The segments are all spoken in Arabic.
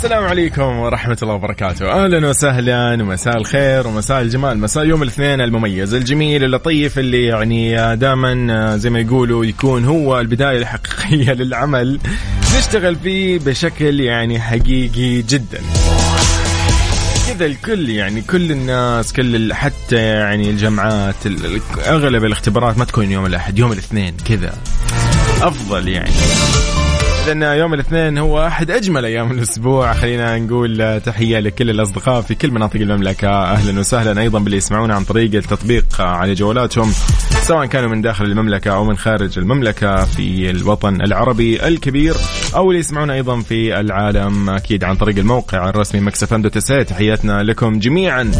السلام عليكم ورحمة الله وبركاته. أهلا وسهلا ومساء الخير ومساء الجمال. مساء يوم الاثنين المميز الجميل اللطيف اللي يعني دائما زي ما يقولوا يكون هو البداية الحقيقية للعمل. نشتغل فيه بشكل يعني حقيقي جدا. كذا الكل يعني كل الناس كل حتى يعني الجامعات ال- ال- أغلب الاختبارات ما تكون يوم الأحد يوم الاثنين كذا. أفضل يعني. لأن يوم الاثنين هو أحد أجمل أيام الأسبوع. خلينا نقول تحية لكل الأصدقاء في كل مناطق المملكة. أهلا وسهلا أيضا باللي يسمعونا عن طريق التطبيق على جوالاتهم سواء كانوا من داخل المملكة أو من خارج المملكة في الوطن العربي الكبير أو اللي يسمعونا أيضا في العالم أكيد عن طريق الموقع الرسمي mixfm dot sa تحياتنا لكم جميعا.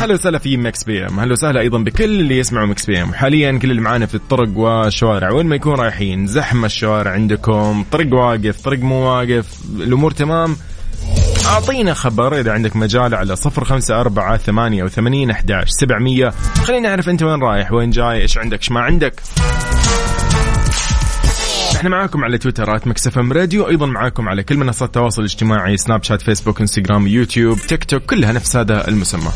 هلا وسهلا في Mix PM. هلا وسهلا أيضا بكل اللي يسمعوا Mix PM. حاليا كل اللي معانا في الطرق والشوارع. وين ما يكون رايحين زحمة الشوارع عندكم طريق واقف طريق مو واقف الأمور تمام. أعطينا خبر إذا عندك مجال على صفر خمسة أربعة ثمانية وثمانين أحداش سبعمية. خلينا نعرف أنت وين رايح وين جاي إيش عندك إيش ما عندك. إحنا معاكم على تويتر at Mix FM Radio أيضا معاكم على كل منصات التواصل الاجتماعي سناب شات فيسبوك إنستغرام يوتيوب تيك توك كلها نفس هذا المسمى.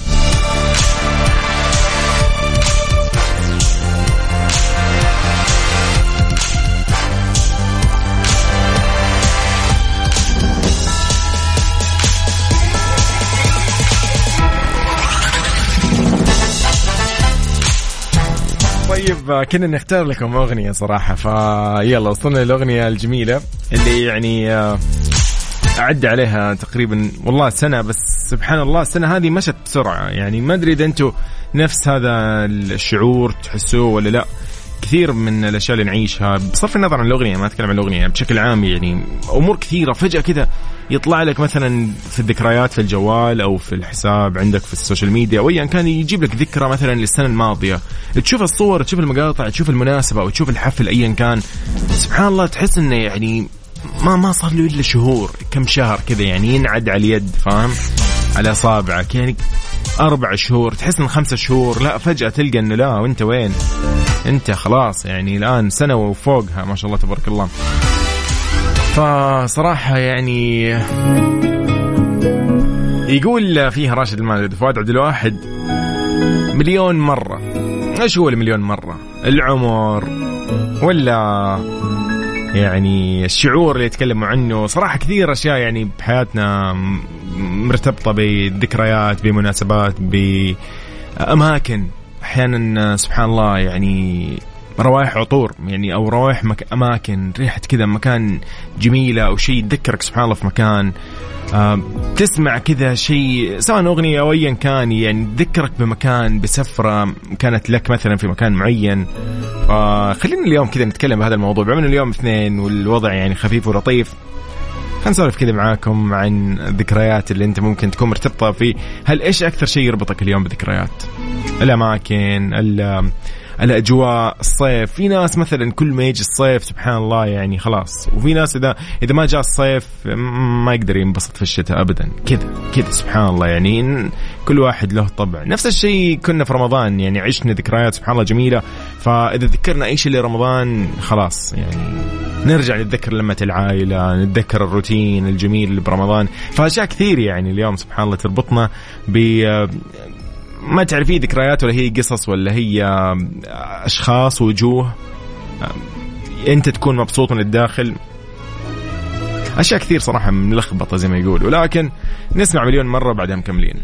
آه، كنا نختار لكم أغنية صراحة فيلا وصلنا للأغنية الجميلة اللي يعني آه، عدى عليها تقريبا والله سنة بس سبحان الله السنة هذه مشت بسرعة يعني ما أدري إذا أنتم نفس هذا الشعور تحسوه ولا لا. كثير من الأشياء اللي نعيشها بصرف النظر عن الأغنية ما أتكلم عن الأغنية بشكل عام يعني أمور كثيرة. فجأة كذا يطلع لك مثلا في الذكريات في الجوال أو في الحساب عندك في ال social media أو ايا كان يجيب لك ذكرى مثلا للسنة الماضية. تشوف الصور تشوف المقاطع تشوف المناسبة أو تشوف الحفل ايا كان سبحان الله تحس إنه يعني ما ما صار له إلا شهور كم شهر كذا يعني ينعد على اليد فاهم؟ على اصابعك يعني أربع شهور تحس إن خمسة شهور لا فجأة تلقى إنه لا وأنت وين؟ أنت خلاص يعني الآن سنة وفوقها ما شاء الله تبارك الله. فصراحة يعني يقول فيها راشد الماجد فؤاد عبد الواحد مليون مرة. إيش هو المليون مرة؟ العمر ولا يعني الشعور اللي يتكلموا عنه؟ صراحة كثير أشياء يعني بحياتنا م- مرتبطة بذكريات بمناسبات بأماكن. أحيانا سبحان الله يعني روائح عطور يعني أو روائح مك... أماكن ريحة كذا مكان جميلة أو شيء يذكرك سبحان الله في مكان. آه تسمع كذا شيء سواء أغنية أو ايا كان يعني تذكرك بمكان بسفرة كانت لك مثلا في مكان معين. فخلينا اليوم كذا نتكلم بهذا الموضوع. بما اليوم اثنين والوضع يعني خفيف ولطيف. خلينا نسولف كذا معاكم عن الذكريات اللي أنت ممكن تكون مرتبطة في هل إيش أكثر شيء يربطك اليوم بذكريات الأماكن ال- الأجواء الصيف. في ناس مثلا كل ما يجي الصيف سبحان الله يعني خلاص. وفي ناس إذا إذا ما جاء الصيف ما يقدر ينبسط في الشتاء ابدا. كذا كذا سبحان الله. يعني كل واحد له طبع. نفس الشيء كنا في رمضان. يعني عشنا ذكريات سبحان الله جميلة. فإذا ذكرنا اي شيء لرمضان خلاص. يعني نرجع نتذكر لمة العائلة نتذكر الروتين الجميل اللي برمضان. فأشياء كثير يعني اليوم سبحان الله تربطنا ب ما تعرف هي ذكريات ولا هي قصص ولا هي أشخاص وجوه؟ أنت تكون مبسوط من الداخل. أشياء كثير صراحة ملخبطة زي ما يقولوا ولكن نسمع مليون مرة بعدها مكملين.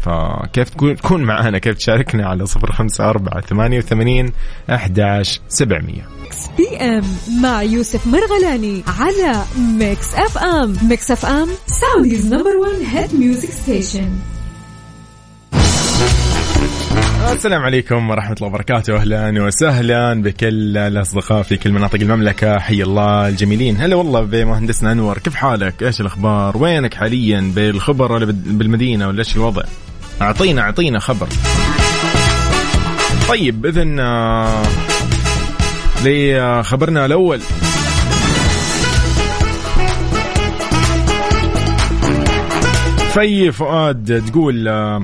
فكيف تكون معنا كيف تشاركنا على صفر خمسة أربعة ثمانية وثمانين أحداش سبعمية. PM مع يوسف مرغلاني على Mix FM. Mix FM Saudi's number 1 hit music station. السلام عليكم ورحمة الله وبركاته. أهلا وسهلا بكل الأصدقاء في كل مناطق المملكة. حي الله الجميلين. هلا والله بمهندسنا أنور. كيف حالك؟ إيش الأخبار؟ وينك حاليا بالخبر ولا بالمدينة ولا إيش الوضع؟ أعطينا أعطينا خبر. طيب إذن آه، لخبرنا الأول. في فؤاد تقول آه،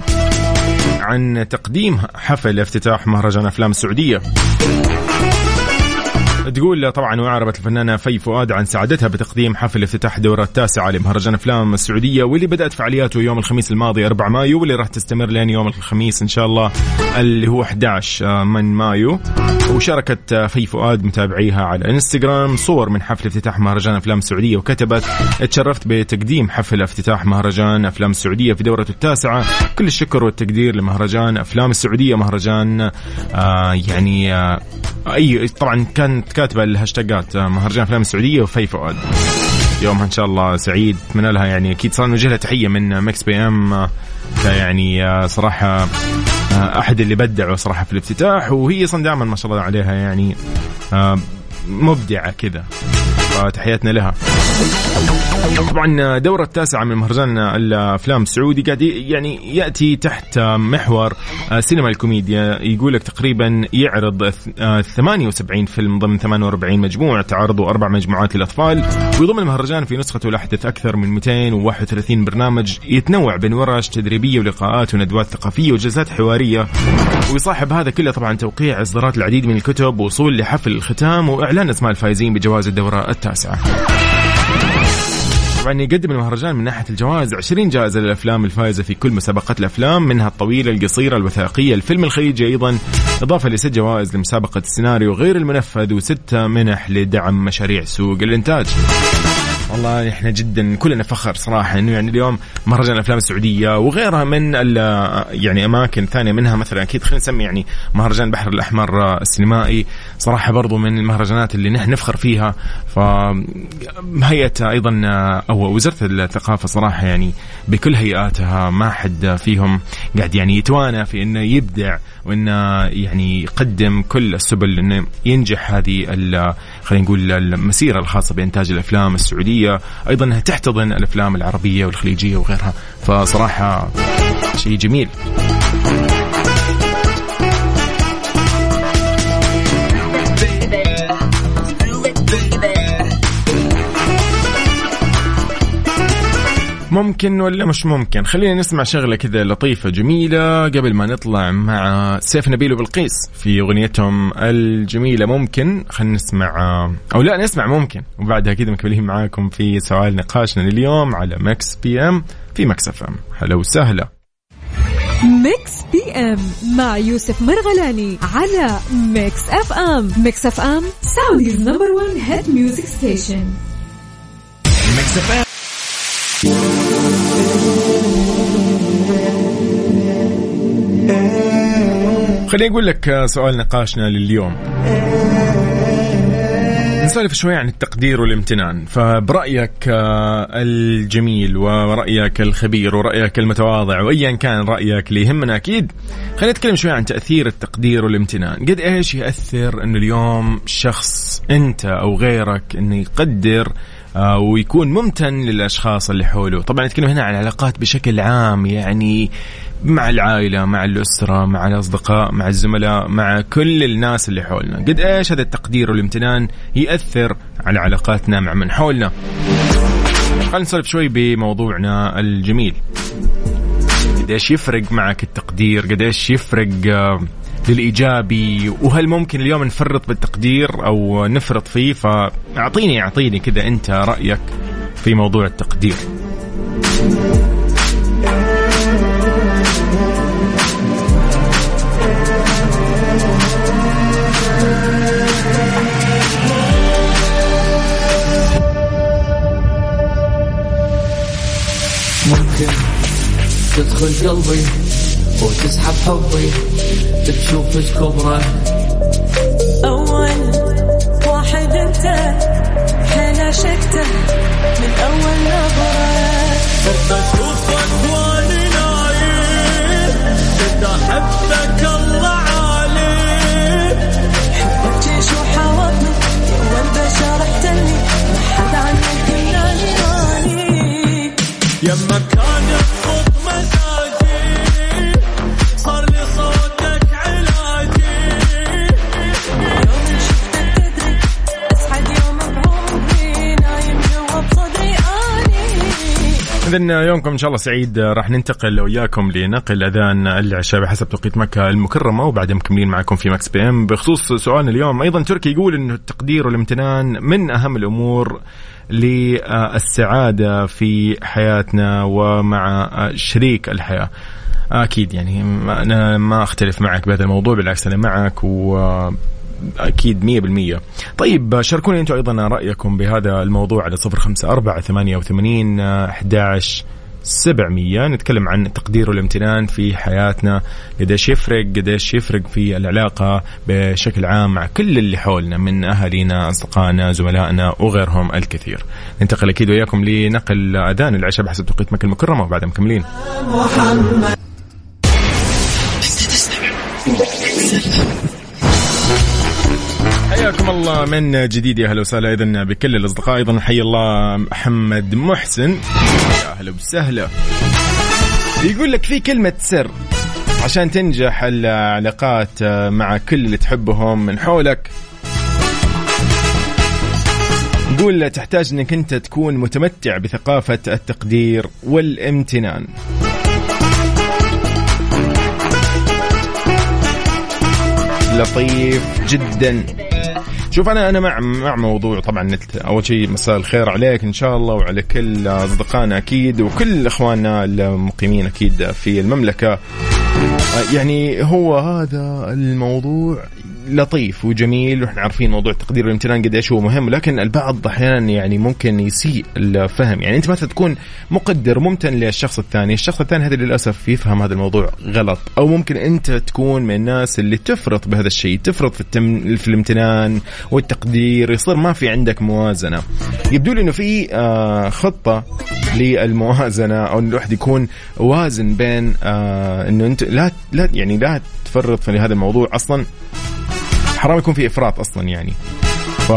عن تقديم حفل افتتاح مهرجان أفلام السعودية. تقول طبعا واعربت الفنانة في فؤاد عن سعادتها بتقديم حفل افتتاح الدوره التاسعه لمهرجان أفلام السعودية واللي بدأت فعالياته يوم الخميس الماضي 4 مايو واللي راح تستمر لين يوم الخميس إن شاء الله اللي هو 11 من مايو. وشاركت في فؤاد متابعيها على إنستغرام صور من حفل افتتاح مهرجان أفلام السعوديه وكتبت تشرفت بتقديم حفل افتتاح مهرجان أفلام السعوديه في دورته التاسعة. كل الشكر والتقدير لمهرجان أفلام السعودية. مهرجان آه يعني آه أي طبعا كانت كاتبه الهاشتاجات. آه، مهرجان أفلام السعودية وفي فؤاد. يومها إن شاء الله سعيد. اتمنى لها يعني أكيد صار نوجه لها تحية من Mix PM. يعني صراحة أحد اللي بدعوا صراحة في الافتتاح. وهي أصلا دائما ما شاء الله عليها يعني مبدعة كذا. فتحياتنا لها. طبعا دورة التاسعة من مهرجان الأفلام السعودي قاعد يعني يأتي تحت محور سينما الكوميديا. يقول لك تقريبا يعرض 78 فيلم ضمن 48 مجموعة تعرضوا أربع مجموعات للأطفال. ويضم المهرجان في نسخته الأحدث أكثر من 231 برنامج. يتنوع بين ورش تدريبية ولقاءات وندوات ثقافية وجلسات حوارية. ويصاحب هذا كله طبعا توقيع إصدارات العديد من الكتب ووصول لحفل الختام وإعلان أسماء الفائزين بجوائز الدورة التاسعة. طبعا يقدم المهرجان من ناحية الجوائز. 20 جائزة للأفلام الفائزة في كل مسابقات الأفلام منها الطويلة القصيرة الوثائقية الفيلم الخليجي أيضا. إضافة لست جوائز لمسابقة السيناريو غير المنفذ وستة منح لدعم مشاريع سوق الإنتاج. والله إحنا جدا كلنا فخر صراحة إنه يعني اليوم مهرجان الأفلام السعودية وغيرها من يعني أماكن ثانية منها مثلا أكيد خلينا نسمي يعني مهرجان البحر الأحمر السينمائي. صراحة برضو من المهرجانات اللي نحن نفخر فيها. فهيئه أيضا أو وزارة الثقافة صراحة يعني بكل هيئاتها ما حد فيهم قاعد يعني يتوانى في إنه يبدع وإنه يعني يقدم كل السبل إنه ينجح هذه خلينا نقول المسيرة الخاصة بإنتاج الأفلام السعودية. أيضا إنها تحتضن الأفلام العربية والخليجية وغيرها. فصراحة شيء جميل. ممكن ولا مش ممكن؟ خلينا نسمع شغلة كذا لطيفة جميلة قبل ما نطلع مع سيف نبيل وبلقيس في أغنيتهم الجميلة. ممكن؟ خلينا نسمع أو لا نسمع ممكن. وبعدها كذا مكملين معاكم في سؤال نقاشنا لليوم على Mix PM في Mix FM. هلا وسهلا. Mix PM مع يوسف مرغلاني على Mix FM. Mix FM Saudi's number 1 hit music station. Mix FM. خليني أقول لك سؤال نقاشنا لليوم. نسولف شوي عن التقدير والامتنان فبرأيك آه، الجميل ورأيك الخبير ورأيك المتواضع وأيا كان رأيك اللي يهمنا أكيد خلينا نتكلم شوي عن تأثير التقدير والامتنان. قد إيش يأثر أنه اليوم شخص أنت أو غيرك أنه يقدر آه، ويكون ممتن للأشخاص اللي حوله؟ طبعا نتكلم هنا عن العلاقات بشكل عام يعني مع العائلة مع الأسرة مع الأصدقاء مع الزملاء مع كل الناس اللي حولنا. قد إيش هذا التقدير والامتنان يأثر على علاقاتنا مع من حولنا؟ خلينا نسولف شوي بموضوعنا الجميل. قديش يفرق معك التقدير؟ قديش يفرق آه، للإيجابي؟ وهل ممكن اليوم نفرط بالتقدير أو نفرط فيه؟ فأعطيني أعطيني كذا أنت رأيك في موضوع التقدير. تدخل قلبي وتسحب حبي تشوفك كبرى أول واحد أنت حين عشقته من أول نظرة. صرت أشوفك وأنا نايم كنت أحبك الله عالي. حبك جيش وحاضني بشر بشرحتني ما حد عنك يما يمك اذا يومكم إن شاء الله سعيد. راح ننتقل وياكم لنقل أذان العشاء بحسب توقيت مكة المكرمة وبعدين مكملين معكم في ماكس بي إم. بخصوص سؤالنا اليوم أيضا تركي يقول انه التقدير والامتنان من أهم الأمور للسعادة في حياتنا ومع شريك الحياة. أكيد يعني أنا ما أختلف معك بهذا الموضوع بالعكس أنا معك و أكيد 100% طيب شاركوني أنتم أيضا رأيكم بهذا الموضوع على 054 88 11 700 نتكلم عن التقدير والامتنان في حياتنا قديش يفرق قديش يفرق في العلاقة بشكل عام مع كل اللي حولنا من أهالينا أصدقائنا زملائنا وغيرهم الكثير. ننتقل أكيد وياكم لنقل أذان العشاء بحسب توقيت مكة المكرمة وبعدها مكملين. حياكم الله من جديد يا أهلا وسهلا اذا بكل الأصدقاء. أيضا حي الله محمد محسن. يا أهلا وسهلا. يقول لك في كلمة سر عشان تنجح العلاقات مع كل اللي تحبهم من حولك. يقول تحتاج إنك أنت تكون متمتع بثقافة التقدير والامتنان. لطيف جدا. شوف أنا أنا مع مع موضوع طبعا نت- أول شيء مساء الخير عليك إن شاء الله وعلى كل أصدقائنا أكيد وكل إخواننا المقيمين أكيد في المملكة. يعني هو هذا الموضوع لطيف وجميل وإحنا عارفين موضوع التقدير والامتنان قديش هو مهم لكن البعض أحيانا يعني ممكن يسيء الفهم. يعني أنت مثلا تكون مقدر ممتن للشخص الثاني الشخص الثاني هذا للأسف يفهم هذا الموضوع غلط. أو ممكن أنت تكون من الناس اللي تفرط بهذا الشيء تفرط في, التم... في الامتنان والتقدير يصير ما في عندك موازنة. يبدو لي إنه في آه خطة للموازنة أو الواحد يكون وازن بين آه إنه أنت لا لا يعني لا تفرط في هذا الموضوع أصلا. حرام يكون في إفراط أصلا يعني. ف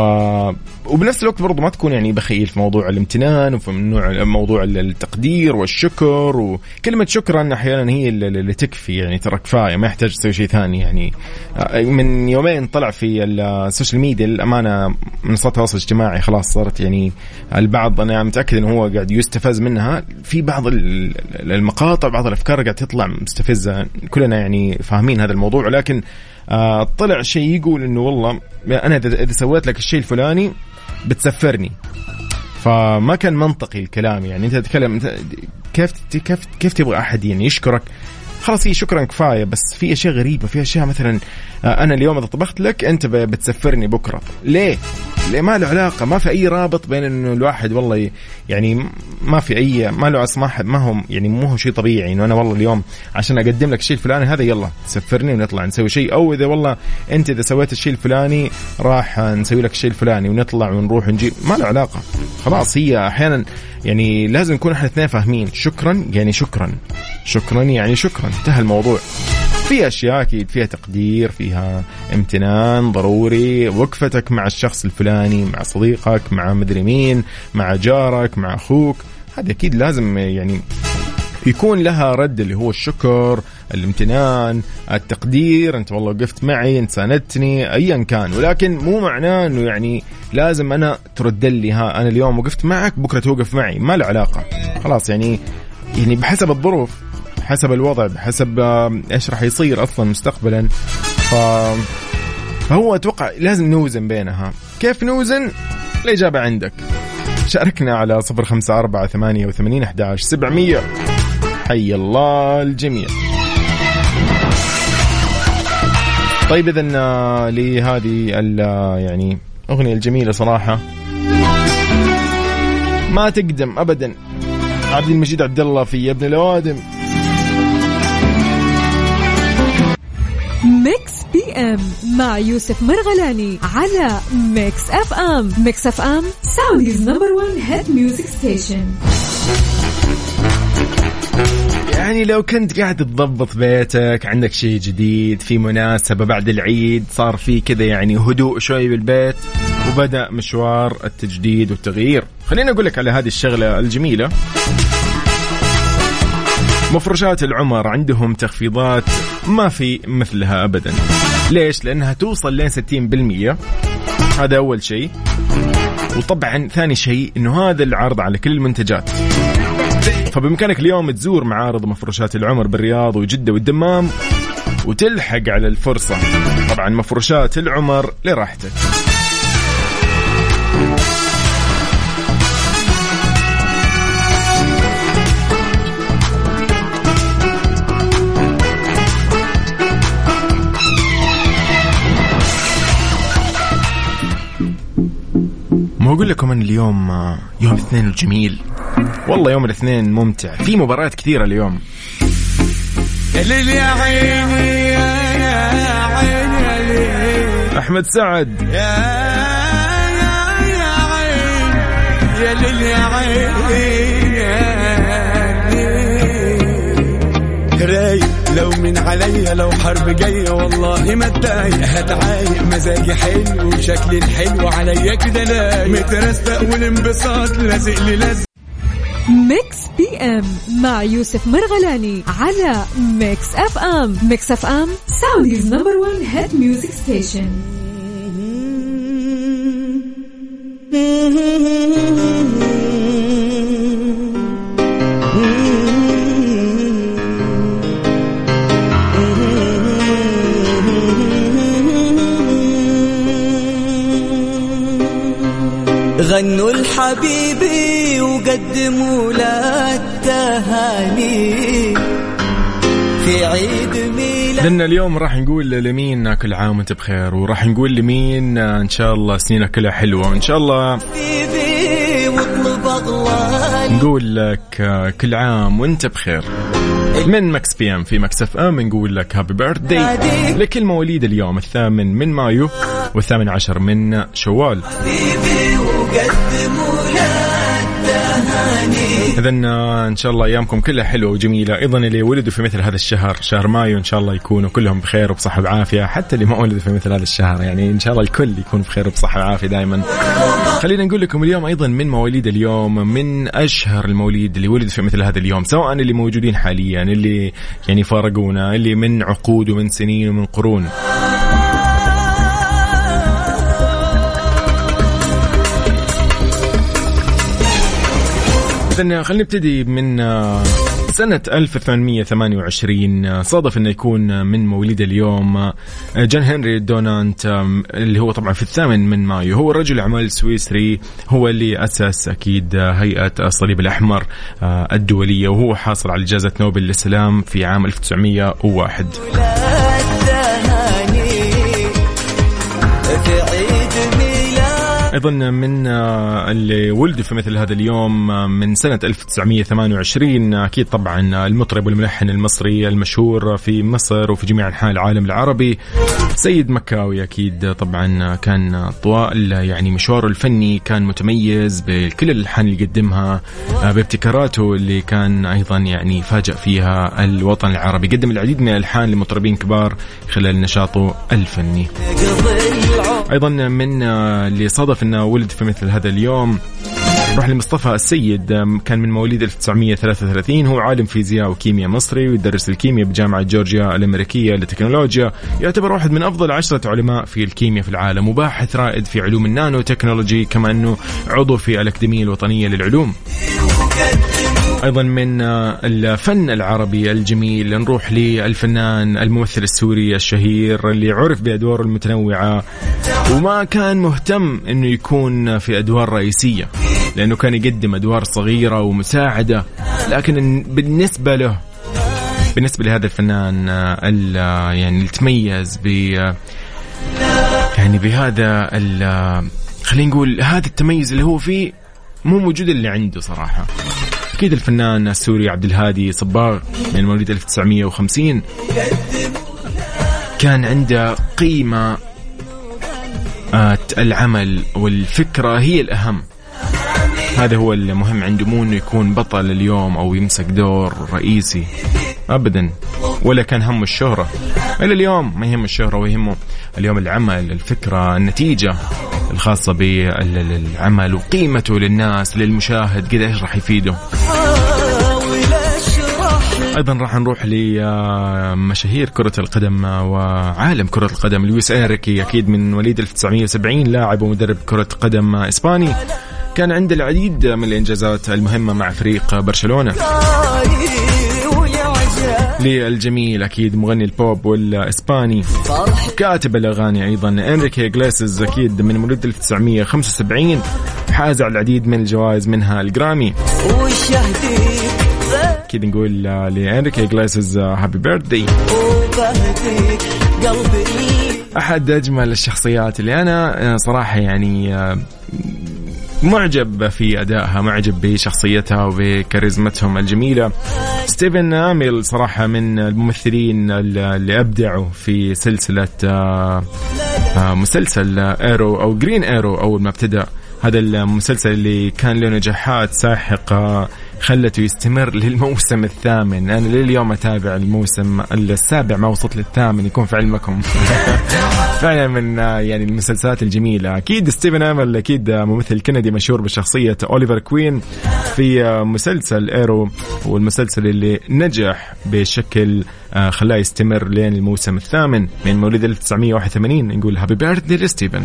وبنفس الوقت برضو ما تكون يعني بخيل في موضوع الامتنان وفي موضوع التقدير والشكر وكلمة شكرا أحيانا هي اللي تكفي يعني ترى كفاية ما يحتاج تسوي شيء ثاني يعني. من يومين طلع في ال social media الامانة منصات التواصل الاجتماعي خلاص صارت يعني البعض أنا متأكد إنه هو قاعد يستفز منها. في بعض ال- المقاطع بعض الأفكار قاعد تطلع مستفزة كلنا يعني فاهمين هذا الموضوع لكن آه، طلع شيء يقول إنه والله أنا اذا سويت لك الشيء الفلاني بتسفرني. فما كان منطقي الكلام يعني. أنت تتكلم أنت كيف كيف كيف تبغى أحد يعني يشكرك؟ خلاص هي شكرا كفاية بس في أشياء غريبة في أشياء مثلا أنا اليوم إذا طبخت لك أنت بتسفرني بكرة. ليه؟ ليه؟ ما له علاقة ما في أي رابط بين إنه الواحد والله يعني ما في أي ما له اسماح ما هو يعني مو هو شيء طبيعي إنه أنا والله اليوم عشان أقدم لك الشيء الفلاني هذا يلا تسفرني ونطلع نسوي شيء. أو إذا والله أنت إذا سويت الشيء الفلاني راح نسوي لك الشيء الفلاني ونطلع ونروح ونجي ما له علاقة. خلاص هي أحيانا يعني لازم نكون إحنا الاثنين فاهمين. شكرا يعني شكرا. شكرا يعني شكرا. انتهى الموضوع. في أشياء أكيد فيها تقدير فيها امتنان ضروري. وقفتك مع الشخص الفلاني مع صديقك مع مدري مين مع جارك مع أخوك هذا أكيد لازم يعني يكون لها رد اللي هو الشكر الامتنان التقدير أنت والله وقفت معي انت ساندتني ايا كان. ولكن مو معناه إنه يعني لازم أنا ترد لي ها أنا اليوم وقفت معك بكرة توقف معي. ما له علاقة. خلاص يعني يعني بحسب الظروف. حسب الوضع بحسب إيش راح يصير أصلا مستقبلا. ف فهو أتوقع لازم نوزن بينها. كيف نوزن؟ الإجابة عندك. شاركنا على صفر خمسة أربعة ثمانية وثمانين أحداش سبعمية. حي الله الجميع. طيب إذا آه، لهذه آه، يعني أغنية الجميلة صراحة. ما تقدم أبدا. عبد المجيد عبد الله في يا ابن الأوادم. Mix PM مع يوسف مرغلاني على Mix FM Mix FM Saudi's number 1 hit music station يعني لو كنت قاعد تضبط بيتك عندك شيء جديد في مناسبة بعد العيد صار في كذا يعني هدوء شوي بالبيت وبدأ مشوار التجديد والتغيير. خليني أقول لك على هذه الشغلة الجميلة. مفروشات العمر عندهم تخفيضات ما في مثلها ابدا. ليش؟ لأنها توصل لين 60% هذا أول شيء. وطبعا ثاني شيء إنه هذا العرض على كل المنتجات. فبإمكانك اليوم تزور معارض مفروشات العمر بالرياض وجدة والدمام وتلحق على الفرصة. طبعا مفروشات العمر لراحتك. ما أقول لكم إن اليوم آه، يوم الاثنين الجميل والله يوم الاثنين ممتع. في مباريات كثيرة اليوم. يا عيني يا عيني أحمد سعد. يا يا يا عين يا ليل يا لو من عليا لو حرب جاية والله ما اتضايق هتعايق مزاجي حلو وشكلي الحلو عليا كده لايق مترستق والانبساط لازق لي لازق. Mix PM مع يوسف مرغلاني على Mix FM. Mix FM Saudi's number 1 hit music station غنوا لحبيبي وقدموا له التهاني في عيد ميلاد لأن اليوم راح نقول لمين كل عام وانت بخير وراح نقول لمين إن شاء الله سنينك كلها حلوة وإن شاء الله حبيبي واطلب اغلى نقول لك كل عام وانت بخير. من Mix PM في Mix FM نقول لك happy birthday لكل مواليد اليوم الثامن من مايو والثامن عشر من شوال. التهاني اذا إن شاء الله أيامكم كلها حلوة وجميلة. أيضا اللي ولدوا في مثل هذا الشهر شهر مايو إن شاء الله يكونوا كلهم بخير وبصحة وعافية. حتى اللي ما ولدوا في مثل هذا الشهر يعني إن شاء الله الكل يكون بخير وبصحة وعافية دائما خلينا نقول لكم اليوم أيضا من مواليد اليوم من أشهر المواليد اللي ولدوا في مثل هذا اليوم سواء اللي موجودين حاليا اللي يعني فارقونا اللي من عقود ومن سنين ومن قرون. إذن خلينا نبتدي من آه، سنة 1828 آه، صادف إنه يكون من مواليد اليوم آه، جان هنري دونانت اللي هو طبعا في الثامن من مايو. هو رجل أعمال سويسري هو اللي أسس أكيد هيئة الصليب الأحمر الدولية وهو حاصل على جائزة نوبل للسلام في عام 1901 التهاني في أيضا من آه، اللي ولدوا في مثل هذا اليوم آه، من سنة 1928 آه، أكيد طبعا المطرب والملحن المصري المشهور في مصر وفي جميع أنحاء العالم العربي. سيد مكاوي أكيد طبعا كان طوال يعني مشواره الفني كان متميز بكل الألحان اللي قدمها بابتكاراته اللي كان أيضا يعني فاجأ فيها الوطن العربي. قدم العديد من الألحان لمطربين كبار خلال نشاطه الفني. أيضا من اللي صادف انه ولد في مثل هذا اليوم. نروح لمصطفى السيد كان من مواليد 1933 هو عالم فيزياء وكيمياء مصري ويدرس الكيمياء بجامعة جورجيا الأمريكية للتكنولوجيا يعتبر واحد من أفضل عشرة علماء في الكيمياء في العالم وباحث رائد في علوم النانو تكنولوجي كما أنه عضو في الأكاديمية الوطنية للعلوم. أيضا من آه، الفن العربي الجميل. نروح للفنان الممثل السوري الشهير اللي عرف بأدواره المتنوعة وما كان مهتم إنه يكون في أدوار رئيسية لأنه كان يقدم أدوار صغيرة ومساعدة. لكن بالنسبة له بالنسبة لهذا الفنان آه، يعني اللي تميز ب يعني بهذا خلينا نقول هذا التميز اللي هو فيه مو موجود اللي عنده صراحة. أكيد الفنان السوري عبد الهادي صباغ من مواليد 1950 كان عنده قيمة آه، العمل والفكرة هي الأهم. هذا هو المهم عنده مو إنه يكون بطل اليوم أو يمسك دور رئيسي. ابدا. ولا كان همه الشهرة. إلى اليوم ما يهم الشهرة ويهمه اليوم العمل الفكرة النتيجة الخاصة بالعمل وقيمته للناس للمشاهد قد إيش راح يفيده. أيضا راح نروح لمشاهير كرة القدم وعالم كرة القدم. لويس انريكي أكيد من مواليد 1970 لاعب ومدرب كرة قدم إسباني. كان عنده العديد من الإنجازات المهمة مع فريق برشلونة. للجميل أكيد مغني البوب والإسباني. كاتب الأغاني أيضا إنريكي إجليسياس أكيد من مواليد 1975 حاز على العديد من الجوائز منها الجرامي. أكيد نقول لإنريكي إجليسياس happy birthday أحد أجمل الشخصيات اللي أنا صراحة يعني آه، معجب في أدائها معجب بشخصيتها وبكاريزمتهم الجميلة. ستيفن أميل صراحة من الممثلين اللي أبدعوا في سلسلة آه، آه، مسلسل Arrow أو Green Arrow أول ما ابتدأ. هذا المسلسل اللي كان له نجاحات ساحقة. خلته يستمر للموسم الثامن. أنا لليوم أتابع الموسم السابع ما وصلت للثامن يكون في علمكم. فعلا من يعني المسلسلات الجميلة. أكيد ستيفن أميل أكيد آه، ممثل كندي مشهور بشخصية أوليفر كوين في مسلسل Arrow والمسلسل اللي نجح بشكل آه، خلاه يستمر لين الموسم الثامن من مواليد 1981 نقول happy birthday لستيفن.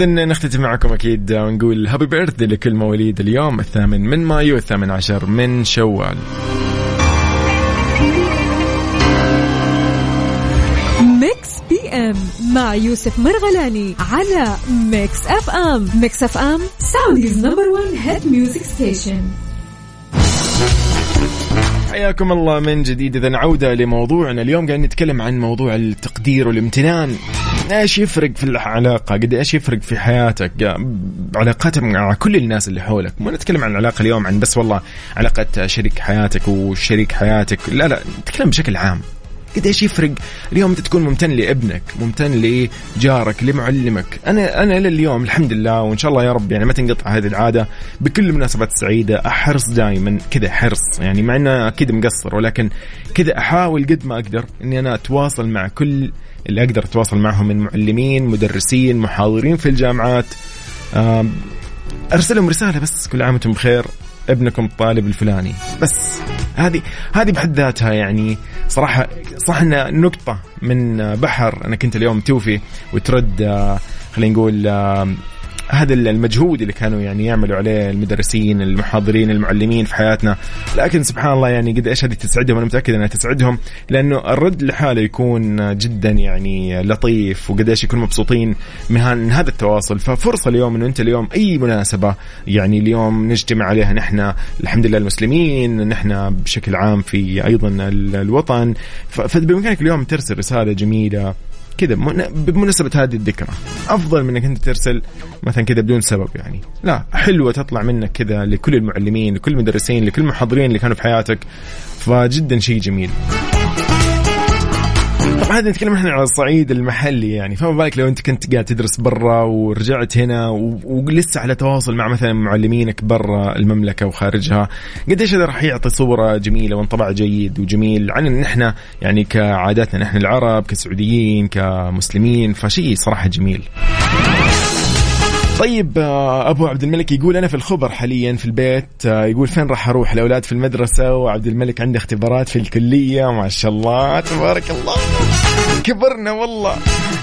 إذا نختتم معكم أكيد ونقول happy birthday لكل مواليد اليوم الثامن من مايو الثامن عشر من شوال. Mix PM مع يوسف مرغلاني على Mix FM. Mix FM Saudi's number 1 hit music station حياكم الله من جديد. إذا عودة لموضوعنا اليوم قاعدين نتكلم عن موضوع التقدير والامتنان. إيش يفرق في العلاقة؟ قد إيش يفرق في حياتك؟ علاقاتك مع كل الناس اللي حولك. ما نتكلم عن العلاقة اليوم عن بس والله علاقة شريك حياتك وشريك حياتك. لا لا نتكلم بشكل عام. قد إيش يفرق؟ اليوم أنت تكون ممتن لابنك ممتن لجارك لمعلمك. أنا أنا إلى اليوم الحمد لله وإن شاء الله يا رب يعني ما تنقطع هذه العادة. بكل المناسبات السعيده أحرص دائما كذا حرص يعني مع إنه أكيد مقصر ولكن كذا أحاول قد ما أقدر إني أنا أتواصل مع كل اللي أقدر أتواصل معهم من معلمين مدرسين محاضرين في الجامعات. آم، أرسل لهم رسالة بس كل عام وأنتم بخير ابنكم الطالب الفلاني. بس هذه هذه بحد ذاتها يعني صراحة صح إنها نقطة من بحر انك انت اليوم توفي وترد آه، خلينا نقول هذا المجهود اللي كانوا يعني يعملوا عليه المدرسين المحاضرين المعلمين في حياتنا. لكن سبحان الله يعني قد إيش هذه تسعدهم؟ أنا متأكد أنها تسعدهم لأنه الرد لحاله يكون جدا يعني لطيف وقد إيش يكونوا مبسوطين من هذا التواصل. ففرصة اليوم إنه أنت اليوم أي مناسبة يعني اليوم نجتمع عليها نحن الحمد لله المسلمين نحن بشكل عام في أيضا ال- الوطن. فبإمكانك اليوم ترسل رسالة جميلة كذا من- بمناسبة هذه الذكرى أفضل من أنك أنت ترسل مثلا كذا بدون سبب يعني. لا حلوة تطلع منك كذا لكل المعلمين لكل المدرسين لكل المحاضرين اللي كانوا في حياتك فجدا شيء جميل. طبعا هذا نتكلم إحنا على الصعيد المحلي يعني فما بالك لو أنت كنت قاعد تدرس برا ورجعت هنا ولسه على تواصل مع مثلا معلمينك برا المملكة وخارجها قديش هذا راح يعطي صورة جميلة وانطباع جيد وجميل عن إن إحنا يعني كعاداتنا نحن العرب كسعوديين كمسلمين فشيء صراحة جميل. طيب آه، أبو عبد الملك يقول أنا في الخبر حاليا في البيت آه، يقول فين راح أروح الأولاد في المدرسة؟ وعبد الملك عنده اختبارات في الكلية ما شاء الله تبارك الله. كبرنا والله.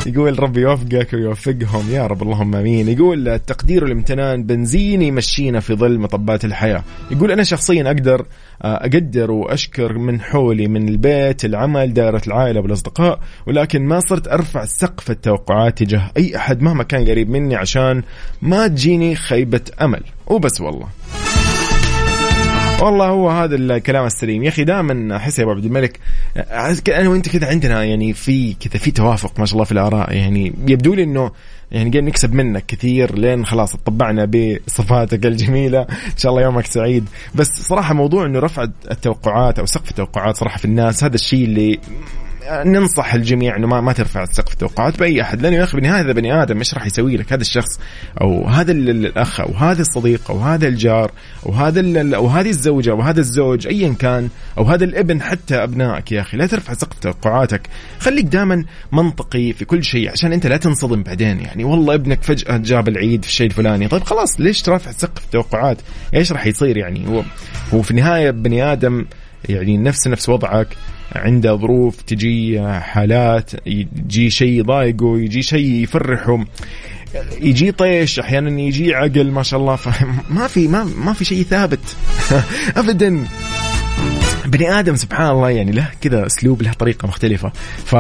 يقول ربي يوفقك ويوفقهم. يا رب اللهم آمين. يقول التقدير والامتنان بنزين يمشينا في ظل مطبات الحياة. يقول أنا شخصيا أقدر آه، أقدر وأشكر من حولي من البيت العمل دائرة العائلة والأصدقاء ولكن ما صرت أرفع سقف التوقعات تجاه أي أحد مهما كان قريب مني عشان ما تجيني خيبة أمل. وبس والله. والله هو هذا الكلام السليم. يا أخي دائما أحس يا أبو عبد الملك أنا وأنت كذا عندنا يعني في كذا في توافق ما شاء الله في الآراء. يعني يبدو لي إنه يعني قاعد نكسب منك كثير لين خلاص طبعنا بصفاتك الجميلة. إن شاء الله يومك سعيد. بس صراحة موضوع إنه رفع التوقعات أو سقف التوقعات صراحة في الناس هذا الشيء اللي ننصح الجميع إنه ما ما ترفع سقف التوقعات بأي أحد لأنه يا أخي بالنهايه هذا بني آدم إيش راح يسوي لك؟ هذا الشخص أو هذا ال- ال- الأخ أو هذا الصديق أو هذا الجار أو هذا أو هذه الزوجة أو هذا الزوج ايا كان أو هذا الابن حتى أبنائك يا أخي لا ترفع سقف توقعاتك. خليك دائما منطقي في كل شيء عشان أنت لا تنصدم بعدين يعني. والله ابنك فجأة جاب العيد في الشيء الفلاني. طيب خلاص ليش ترفع سقف التوقعات إيش راح يصير يعني؟ هو هو في النهاية بني آدم يعني نفس نفس وضعك عنده ظروف تجي حالات يجي شيء يضايقه يجي شيء يفرحه. يجي طيش أحيانا يجي عقل ما شاء الله. فما في ما ما في شيء ثابت. ابدا. بني آدم سبحان الله يعني له كذا أسلوب له طريقة مختلفة. ف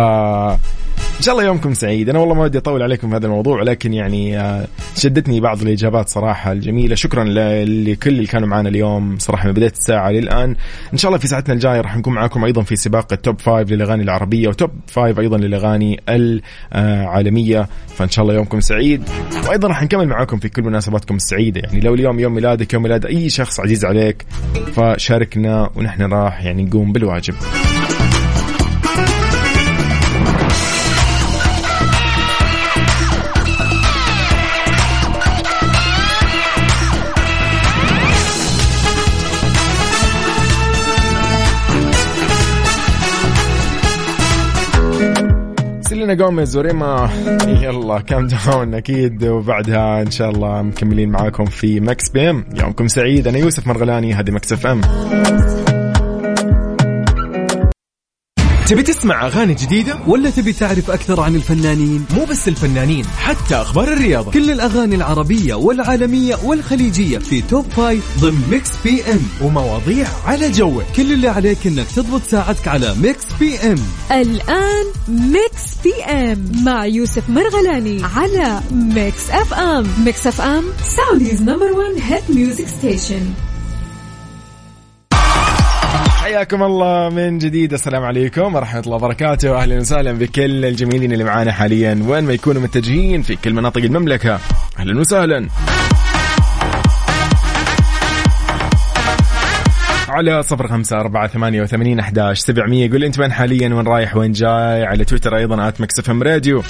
إن شاء الله يومكم سعيد. أنا والله ما ودي أطول عليكم هذا الموضوع لكن يعني آه، شدتني بعض الإجابات صراحة الجميلة. شكرا لكل اللي كانوا معنا اليوم صراحة من بداية الساعة للآن. إن شاء الله في ساعتنا الجاية راح نكون معاكم أيضا في سباق ال top five للأغاني العربية و top five أيضا للأغاني العالمية. فإن شاء الله يومكم سعيد. وأيضا راح نكمل معاكم في كل مناسباتكم السعيدة. يعني لو اليوم يوم ميلادك يوم ميلاد أي شخص عزيز عليك فشاركنا ونحن راح يعني نقوم بالواجب. سيلينا جوميز وريما يلا Calm Down أكيد وبعدها إن شاء الله مكملين معاكم في Mix PM. يومكم سعيد. أنا يوسف مرغلاني هذه Mix FM. تبي تسمع أغاني جديدة؟ ولا تبي تعرف أكثر عن الفنانين؟ مو بس الفنانين حتى أخبار الرياضة. كل الأغاني العربية والعالمية والخليجية في توب فايف ضمن Mix PM. ومواضيع على جوك. كل اللي عليك إنك تضبط ساعتك على Mix PM. الآن Mix PM مع يوسف مرغلاني على Mix FM. Mix FM Saudi's number 1 hit music station حياكم الله من جديد. السلام عليكم ورحمة الله وبركاته. أهلا وسهلا بكل الجميلين اللي معانا حاليا. وين ما يكونوا متجهين في كل مناطق المملكة. أهلا وسهلا. على صفر خمسة أربعة ثمانية وثمانين أحداش سبعمية. قول أنت وين حاليا؟ وين رايح؟ وين جاي؟ على تويتر أيضا at Mix FM Radio.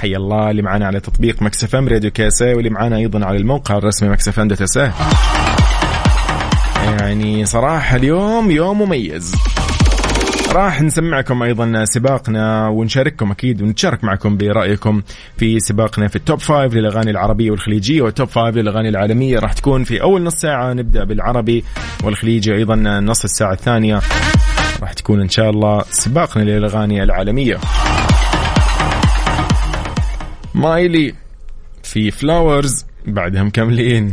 حي الله اللي معانا على تطبيق Mix FM Radio KSA واللي معانا أيضا على الموقع الرسمي Mix FM dot. يعني صراحة اليوم يوم مميز. راح نسمعكم أيضا سباقنا ونشارككم أكيد ونتشارك معكم برأيكم في سباقنا في ال top five للأغاني العربية والخليجية وال top five للأغاني العالمية. راح تكون في أول نص ساعة نبدأ بالعربي والخليجي أيضا نص الساعة الثانية. راح تكون إن شاء الله سباقنا للأغاني العالمية. مايلي في فلاورز بعدها مكملين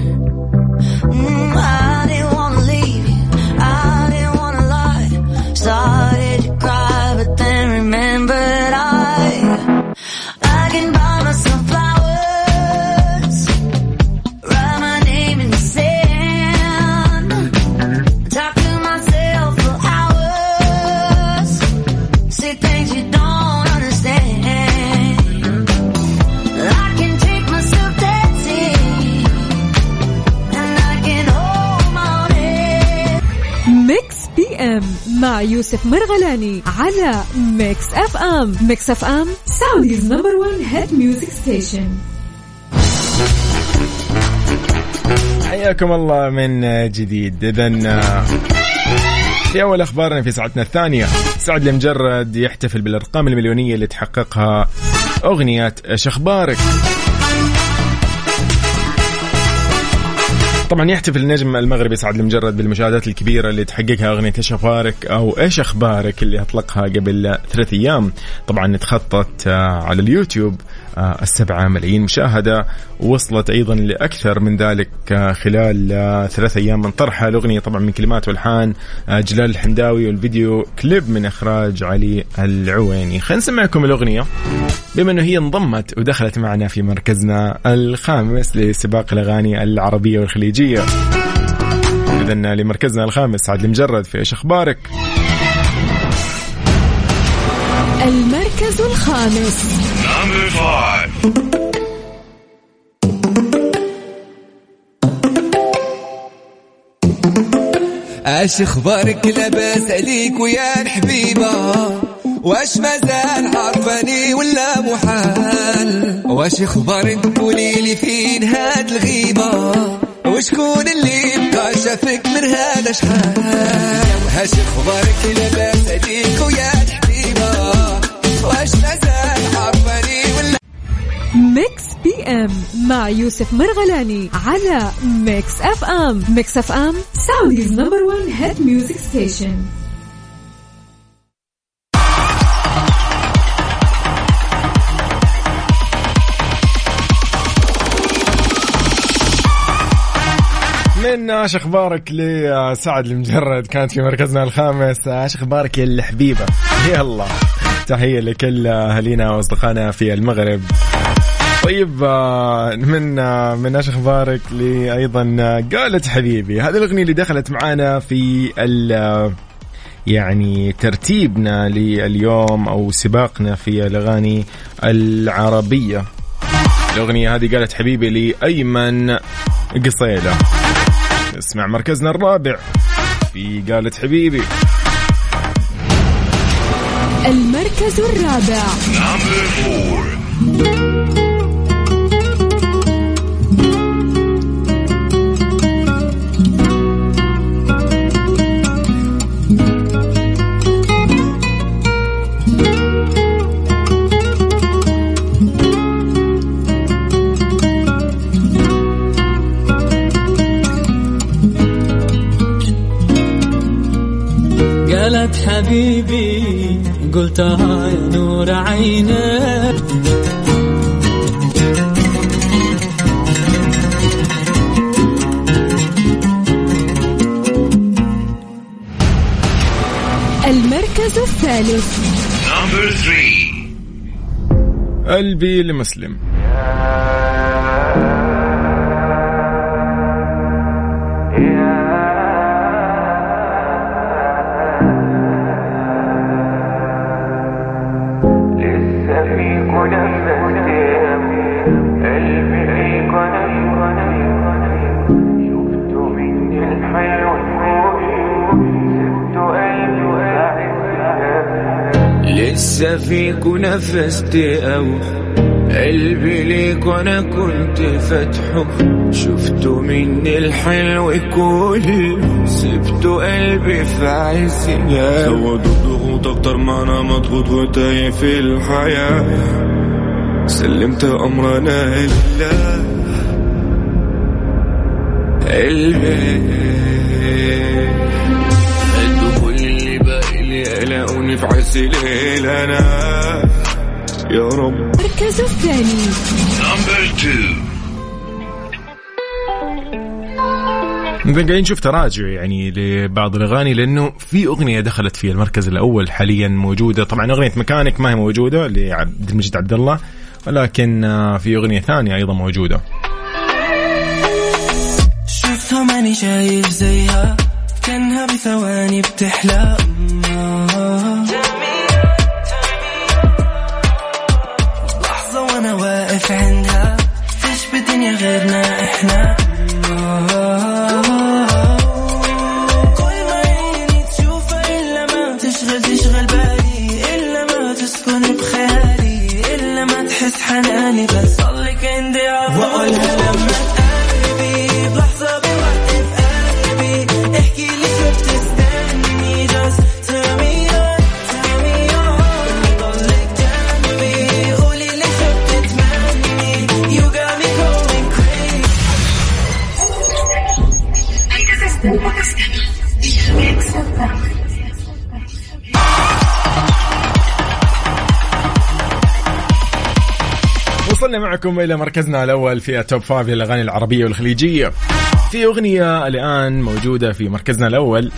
يوسف مرغلاني على Mix FM Mix FM Saudi's number 1 hit music station حياكم الله من جديد. اذا في أول أخبارنا في ساعتنا الثانية سعد لمجرد يحتفل بالأرقام المليونية اللي تحققها أغنية إيش طبعا يحتفل النجم المغربي سعد المجرد بالمشاهدات الكبيرة اللي تحققها أغنية إيش أخبارك أو إيش أخبارك اللي أطلقها قبل ثلاث أيام. طبعا تخطت آه، على اليوتيوب السبعة ملايين. مشاهدة ووصلت أيضا لأكثر من ذلك آه، خلال آه، ثلاث أيام من طرحها الأغنية. طبعا من كلمات والحان آه، جلال الحمداوي والفيديو كليب من إخراج علي العويني. خلينا نسمعكم الأغنية. بما أنه هي انضمت ودخلت معنا في مركزنا الخامس لسباق الأغاني العربية والخليجية. اذا لمركزنا الخامس سعد المجرد في إيش أخبارك؟ المركز الخامس. إيش أخبارك لاباس عليك ويا الحبيبة واش مازال عارفاني ولا محال؟ واش أخبارك قولي لي فين هاد الغيبة؟ وشكون اللي بقى شافك من هذا شحال؟ واش أخبارك لاباس عليك ويا الحبيبة واش مازال ميكس بي ام مع يوسف مرغلاني على ميكس اف ام ميكس اف ام سعوديز نمبر 1 هيد ميوزك ستيشن من إيش أخبارك لسعد المجرد؟ كانت في مركزنا الخامس. إيش أخبارك يا الحبيبة. يلا. تحية لكل أهالينا وأصدقائنا في المغرب. طيب آه، من آه، من إيش أخبارك لي أيضا آه، قالت حبيبي هذه الأغنية اللي دخلت معانا في ال يعني ترتيبنا لليوم أو سباقنا في الأغاني العربية. الأغنية هذه قالت حبيبي لأيمن قصيله اسمع مركزنا الرابع. في قالت حبيبي. المركز الرابع. حبيبي قلتها يا نور عينك. المركز الثالث. قلبي لمسلم. لسه فيك ونفست أو قلبي ليك وأنا كنت فاتحه شفته مني الحلو كله سبته قلبي في عزنا زود الضغوط أكتر ما أنا مضغوط وتايه في الحياة. سلمت أمرنا لله قلبي. باقي لي قلقوني في عز الليل أنا يا رب. المركز الثاني. نبقى قاعدين نشوف تراجع يعني لبعض الأغاني لأنه في أغنية دخلت في المركز الأول حاليا موجودة. طبعا أغنية مكانك ما هي موجودة لعبد المجيد عبد الله ولكن في أغنية ثانية أيضا موجودة. شفتها ماني شايف زيها كانها بثواني بتحلى. midnight. وصلنا معكم إلى مركزنا الأول في ال top five للأغاني العربية والخليجية. في أغنية الآن موجودة في مركزنا الأول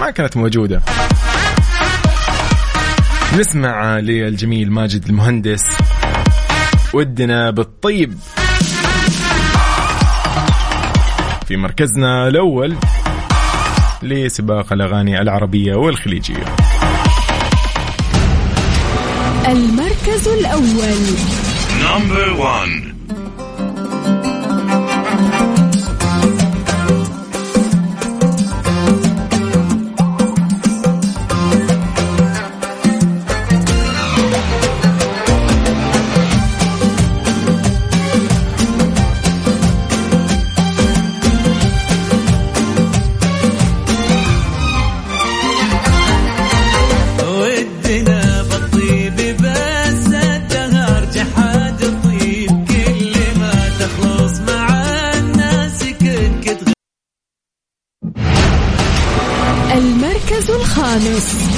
ما كانت موجودة. نسمع للجميل ماجد المهندس ودنا بالطيب. في مركزنا الأول لسباق الأغاني العربية والخليجية. المركز الأول. نمبر 1 المركز الخامس.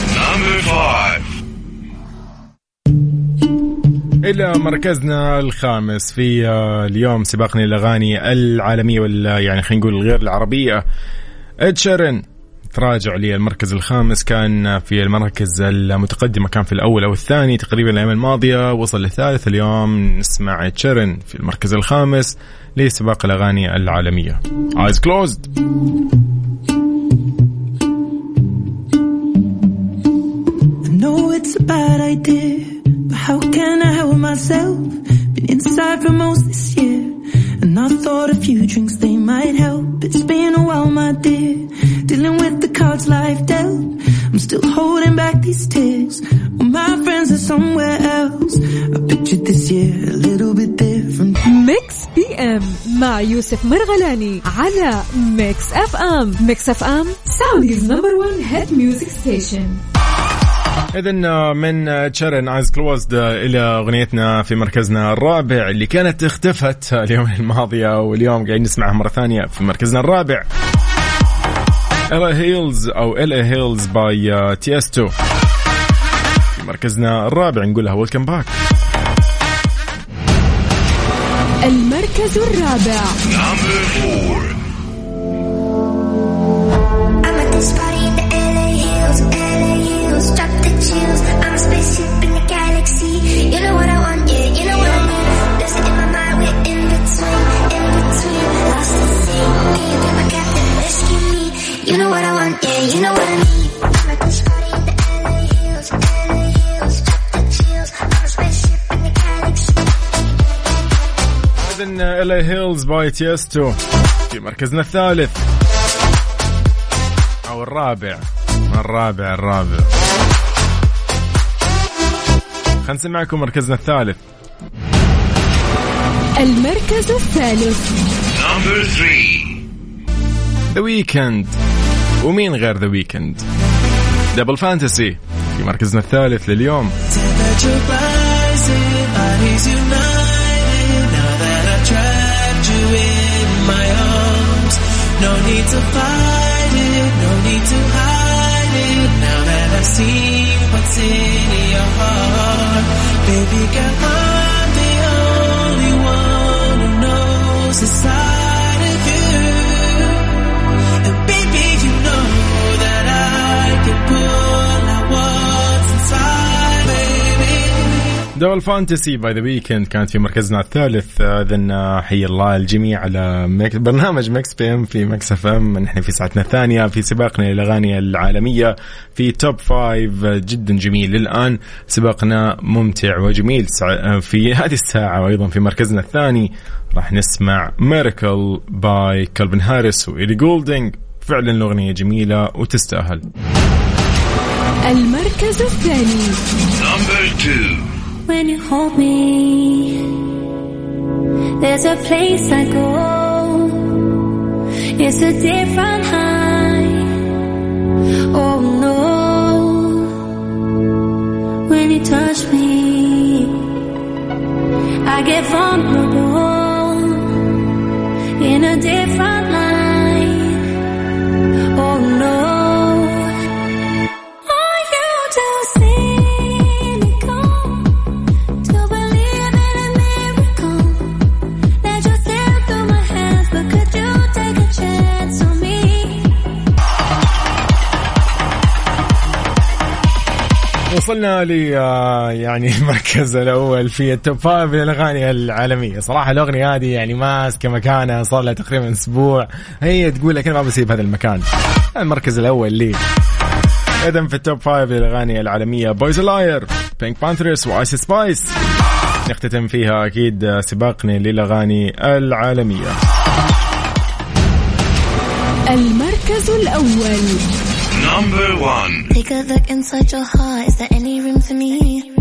إلى مركزنا الخامس في آه، اليوم سباقنا الأغاني العالمية ولا يعني خلينا نقول غير العربية. إد شيرن تراجع للمركز الخامس كان في المركز المتقدمة كان في الأول أو الثاني تقريبا الأيام الماضية وصل للثالث اليوم نسمع إد شيرن في المركز الخامس لسباق الأغاني العالمية. Eyes closed. know it's a bad idea, but how can I help myself? Been inside for most this year, and I thought a few drinks they might help. It's been a while, my dear, dealing with the cards life dealt. I'm still holding back these tears. Well, my friends are somewhere else. I pictured this year a little bit different. ميكس بي ام مع يوسف مرغلاني على ميكس اف ام ميكس اف ام سعوديز نمبر 1 هيد ميوزك ستيشن إذا من تشيرن ايز كلوزد إلى أغنيتنا في مركزنا الرابع اللي كانت اختفت اليوم الماضية واليوم قاعدين نسمعها مرة ثانية في مركزنا الرابع. الا هيلز أو الا هيلز باي تيستو في مركزنا الرابع نقولها ويلكم باك المركز الرابع. All Nighter باي Tiësto في مركزنا الثالث. أو الرابع. الرابع الرابع. خلينا نسمعكم مركزنا الثالث. المركز الثالث. Number three. The Weeknd ومين غير The Weeknd Double Fantasy في مركزنا الثالث لليوم. Need to fight it, no need to hide it. Now that I've seen what's in your heart, baby girl, I'm the only one who knows the Double Fantasy. by The Weeknd كانت في مركزنا الثالث. إذن حي الله الجميع على ميك برنامج Mix PM في Mix FM. نحن في ساعتنا الثانية. في سباقنا للأغاني العالمية. في top five جدا جميل الآن. سباقنا ممتع وجميل. في هذه الساعة وأيضا في مركزنا الثاني راح نسمع Miracle by كالفن هاريس وإيلي جولدينج فعلا الأغنية جميلة وتستاهل. المركز الثاني. When you hold me, there's a place I go. It's a different high. Oh no, when you touch me, I get vulnerable in a different وصلنا ل آه، يعني المركز الأول في ال top five للاغاني العالمية. صراحة الأغنية هذه يعني ماسكة مكانها صار لها تقريبا أسبوع. هي تقول لك أنا ما بسيب هذا المكان. المركز الأول لي. اذا في ال top five للاغاني العالمية. Boy's a Liar PinkPantheress و Ice Spice نختتم فيها أكيد سباقنا للأغاني العالمية. المركز الأول. Number one. Take a look inside your heart. Is there any room for me?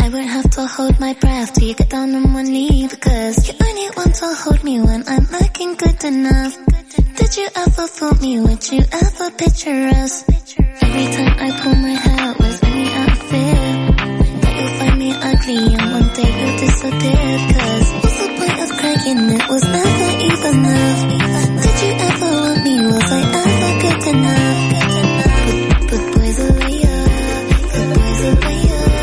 I won't have to hold my breath till you get down on one knee because you only want to hold me when I'm looking good enough. Did you ever fool me? Would you ever picture us? Every time I pull my hair, was any outfit? that you find me ugly and one day you'll disappear? Cause what's the point of crying? It was never even enough.